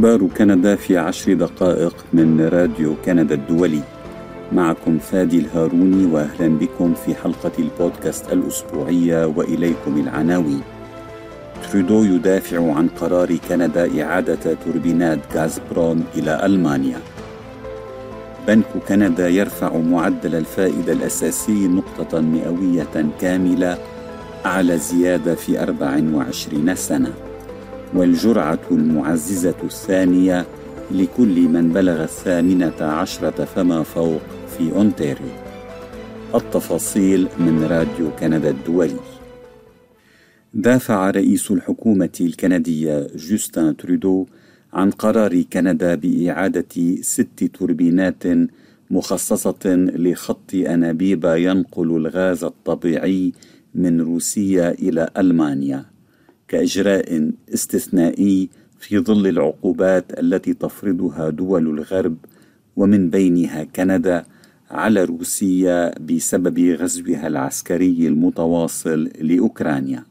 أخبار كندا في عشر دقائق من راديو كندا الدولي. معكم فادي الهاروني وأهلا بكم في حلقة البودكاست الأسبوعية وإليكم العناوين. ترودو يدافع عن قرار كندا إعادة توربينات غازبروم إلى ألمانيا. بنك كندا يرفع معدل الفائدة الأساسي نقطة مئوية كاملة أعلى زيادة في 24 سنة. والجرعة المعززة الثانية لكل من بلغ الثامنة عشرة فما فوق في أونتاريو. التفاصيل من راديو كندا الدولي. دافع رئيس الحكومة الكندية جوستن ترودو عن قرار كندا بإعادة ست توربينات مخصصة لخط أنابيب ينقل الغاز الطبيعي من روسيا إلى ألمانيا. كإجراء استثنائي في ظل العقوبات التي تفرضها دول الغرب ومن بينها كندا على روسيا بسبب غزوها العسكري المتواصل لأوكرانيا.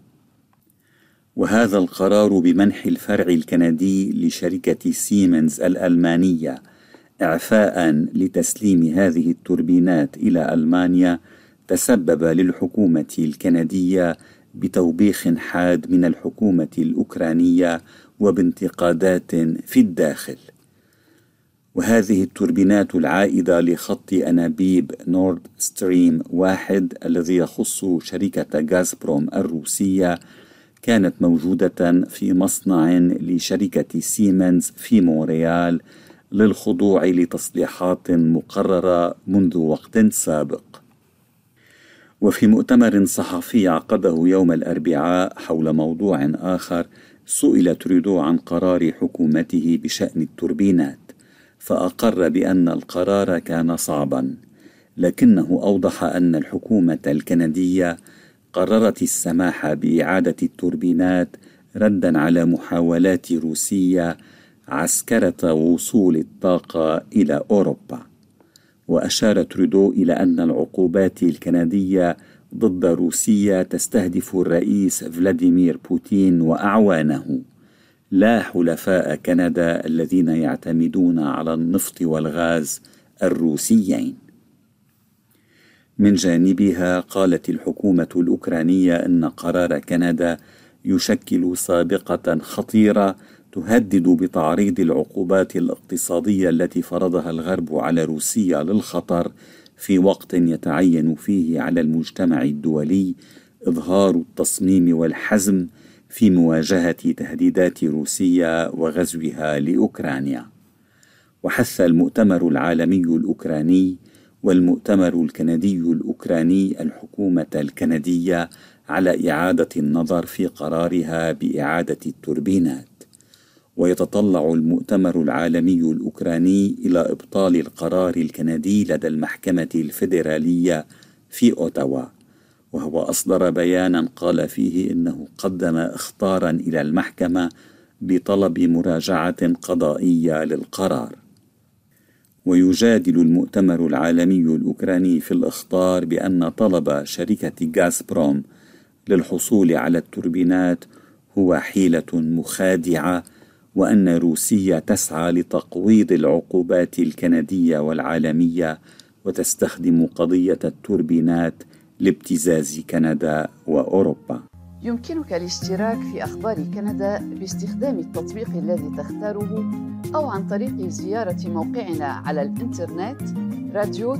وهذا القرار بمنح الفرع الكندي لشركة سيمنز الألمانية إعفاء لتسليم هذه التوربينات إلى ألمانيا تسبب للحكومة الكندية بتوبيخ حاد من الحكومة الأوكرانية وبانتقادات في الداخل. وهذه التوربينات العائدة لخط أنابيب نورد ستريم واحد الذي يخص شركة غازبروم الروسية كانت موجودة في مصنع لشركة سيمنز في مونريال للخضوع لتصليحات مقررة منذ وقت سابق. وفي مؤتمر صحفي عقده يوم الأربعاء حول موضوع آخر سئل تريدو عن قرار حكومته بشأن التوربينات فأقر بأن القرار كان صعبا لكنه أوضح أن الحكومة الكندية قررت السماح بإعادة التوربينات ردا على محاولات روسيا عسكرة وصول الطاقة إلى أوروبا. وأشار ترودو إلى أن العقوبات الكندية ضد روسيا تستهدف الرئيس فلاديمير بوتين وأعوانه. لا حلفاء كندا الذين يعتمدون على النفط والغاز الروسيين. من جانبها قالت الحكومة الأوكرانية أن قرار كندا يشكل سابقة خطيرة تهدد بتعريض العقوبات الاقتصادية التي فرضها الغرب على روسيا للخطر في وقت يتعين فيه على المجتمع الدولي إظهار التصميم والحزم في مواجهة تهديدات روسيا وغزوها لأوكرانيا. وحث المؤتمر العالمي الأوكراني والمؤتمر الكندي الأوكراني الحكومة الكندية على إعادة النظر في قرارها بإعادة التوربينات. ويتطلع المؤتمر العالمي الأوكراني إلى إبطال القرار الكندي لدى المحكمة الفيدرالية في أوتاوا. وهو أصدر بيانا قال فيه إنه قدم إخطارا إلى المحكمة بطلب مراجعة قضائية للقرار. ويجادل المؤتمر العالمي الأوكراني في الإخطار بأن طلب شركة غازبروم للحصول على التوربينات هو حيلة مخادعة وأن روسيا تسعى لتقويض العقوبات الكندية والعالمية وتستخدم قضية التوربينات لابتزاز كندا وأوروبا. يمكنك الاشتراك في أخبار كندا باستخدام التطبيق الذي تختاره أو عن طريق زيارة موقعنا على الإنترنت راديو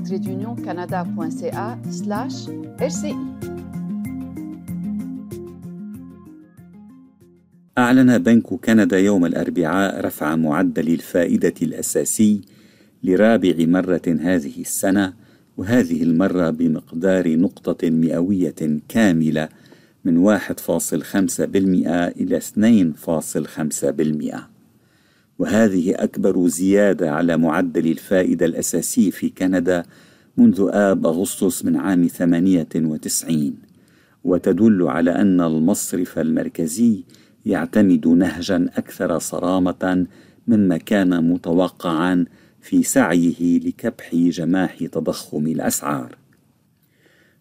أعلن بنك كندا يوم الأربعاء رفع معدل الفائدة الأساسي لرابع مرة هذه السنة وهذه المرة بمقدار نقطة مئوية كاملة من 1.5% إلى 2.5% وهذه أكبر زيادة على معدل الفائدة الأساسي في كندا منذ آب أغسطس من عام 98 وتدل على أن المصرف المركزي يعتمد نهجا أكثر صرامة مما كان متوقعا في سعيه لكبح جماح تضخم الأسعار.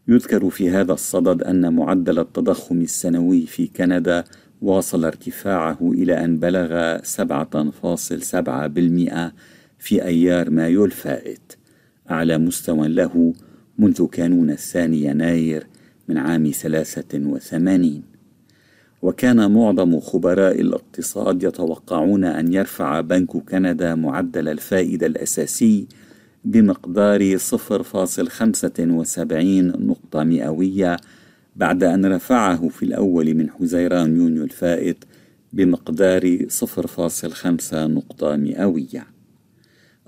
يذكر في هذا الصدد أن معدل التضخم السنوي في كندا واصل ارتفاعه إلى أن بلغ 7.7% في أيار مايو الفائت أعلى مستوى له منذ كانون الثاني يناير من عام 83 وكان معظم خبراء الاقتصاد يتوقعون أن يرفع بنك كندا معدل الفائدة الأساسي بمقدار 0.75 نقطة مئوية بعد أن رفعه في الأول من حزيران يونيو الفائت بمقدار 0.5 نقطة مئوية.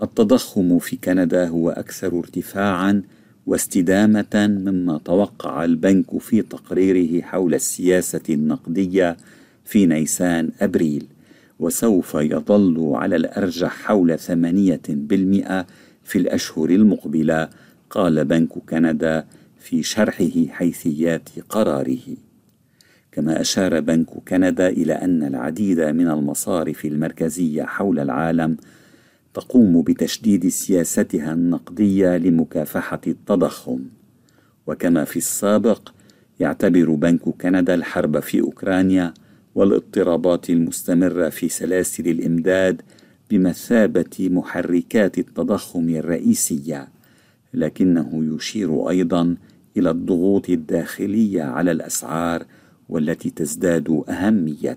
التضخم في كندا هو أكثر ارتفاعًا واستدامة مما توقع البنك في تقريره حول السياسة النقدية في نيسان أبريل وسوف يظل على الأرجح حول ثمانية بالمئة في الأشهر المقبلة قال بنك كندا في شرحه حيثيات قراره. كما أشار بنك كندا إلى أن العديد من المصارف المركزية حول العالم تقوم بتشديد سياستها النقدية لمكافحة التضخم. وكما في السابق يعتبر بنك كندا الحرب في أوكرانيا والاضطرابات المستمرة في سلاسل الإمداد بمثابة محركات التضخم الرئيسية لكنه يشير أيضا إلى الضغوط الداخلية على الأسعار والتي تزداد أهمية.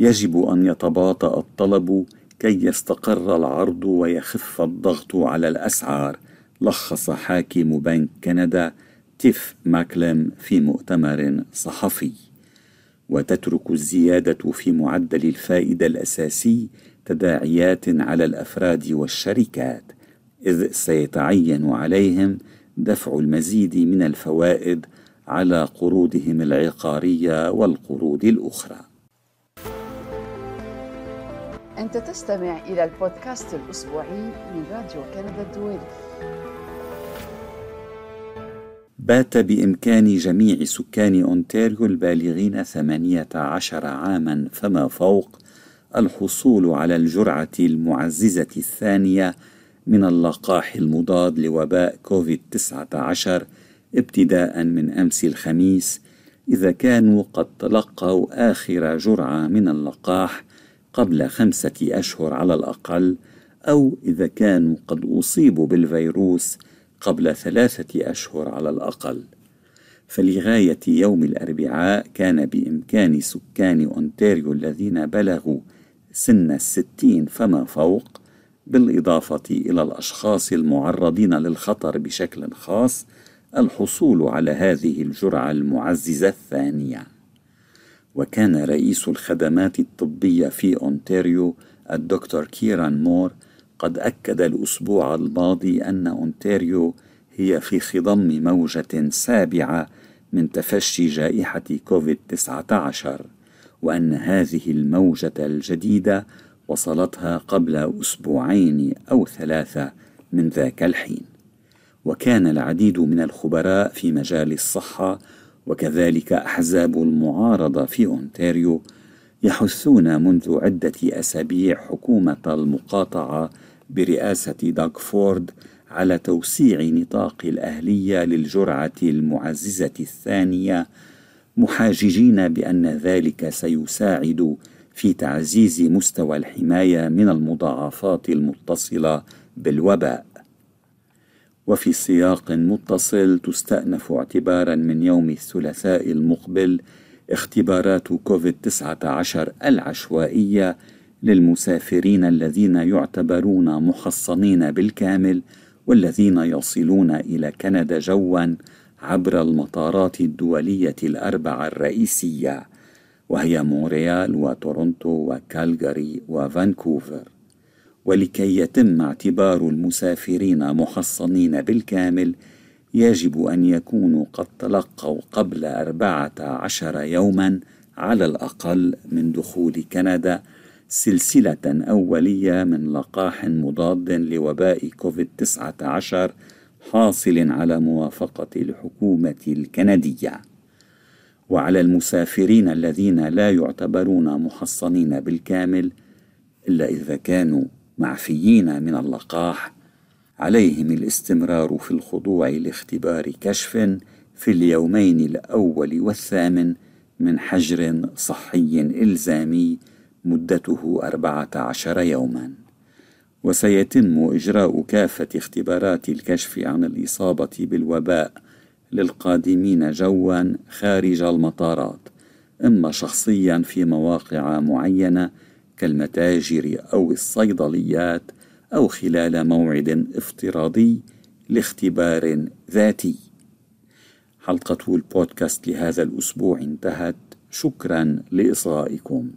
يجب أن يتباطأ الطلب كي يستقر العرض ويخف الضغط على الأسعار لخص حاكم بنك كندا تيف ماكلم في مؤتمر صحفي. وتترك الزيادة في معدل الفائدة الأساسي تداعيات على الأفراد والشركات إذ سيتعين عليهم دفع المزيد من الفوائد على قروضهم العقارية والقروض الأخرى. أنت تستمع إلى البودكاست الأسبوعي من راديو كندا الدولي. بات بإمكان جميع سكان أونتاريو البالغين 18 عاما فما فوق الحصول على الجرعة المعززة الثانية من اللقاح المضاد لوباء كوفيد 19 ابتداء من أمس الخميس إذا كانوا قد تلقوا آخر جرعة من اللقاح قبل خمسة أشهر على الأقل أو إذا كانوا قد أصيبوا بالفيروس قبل ثلاثة أشهر على الأقل. فلغاية يوم الأربعاء كان بإمكان سكان أونتاريو الذين بلغوا سن الستين فما فوق بالإضافة إلى الأشخاص المعرضين للخطر بشكل خاص الحصول على هذه الجرعة المعززة الثانية. وكان رئيس الخدمات الطبية في أونتاريو الدكتور كيران مور قد أكد الأسبوع الماضي أن أونتاريو هي في خضم موجة سابعة من تفشي جائحة كوفيد 19 وأن هذه الموجة الجديدة وصلتها قبل أسبوعين أو ثلاثة من ذاك الحين. وكان العديد من الخبراء في مجال الصحة وكذلك أحزاب المعارضه في أونتاريو يحثون منذ عدة أسابيع حكومة المقاطعة برئاسة داغ فورد على توسيع نطاق الأهلية للجرعة المعززة الثانية محاججين بأن ذلك سيساعد في تعزيز مستوى الحماية من المضاعفات المتصلة بالوباء. وفي سياق متصل تستأنف اعتبارا من يوم الثلاثاء المقبل اختبارات كوفيد 19 العشوائية للمسافرين الذين يعتبرون محصنين بالكامل والذين يصلون إلى كندا جوا عبر المطارات الدولية الأربعة الرئيسية وهي مونريال وتورونتو وكالغاري وفانكوفر. ولكي يتم اعتبار المسافرين محصنين بالكامل يجب أن يكونوا قد تلقوا قبل أربعة عشر يوما على الأقل من دخول كندا سلسلة أولية من لقاح مضاد لوباء كوفيد 19 حاصل على موافقة الحكومة الكندية. وعلى المسافرين الذين لا يعتبرون محصنين بالكامل إلا إذا كانوا معفيين من اللقاح. عليهم الاستمرار في الخضوع لاختبار كشف في اليومين الأول والثامن من حجر صحي إلزامي مدته أربعة عشر يوما. وسيتم إجراء كافة اختبارات الكشف عن الإصابة بالوباء للقادمين جوا خارج المطارات. إما شخصيا في مواقع معينة كالمتاجر أو الصيدليات أو خلال موعد افتراضي لاختبار ذاتي. حلقة البودكاست لهذا الأسبوع انتهت. شكرا لإصغائكم.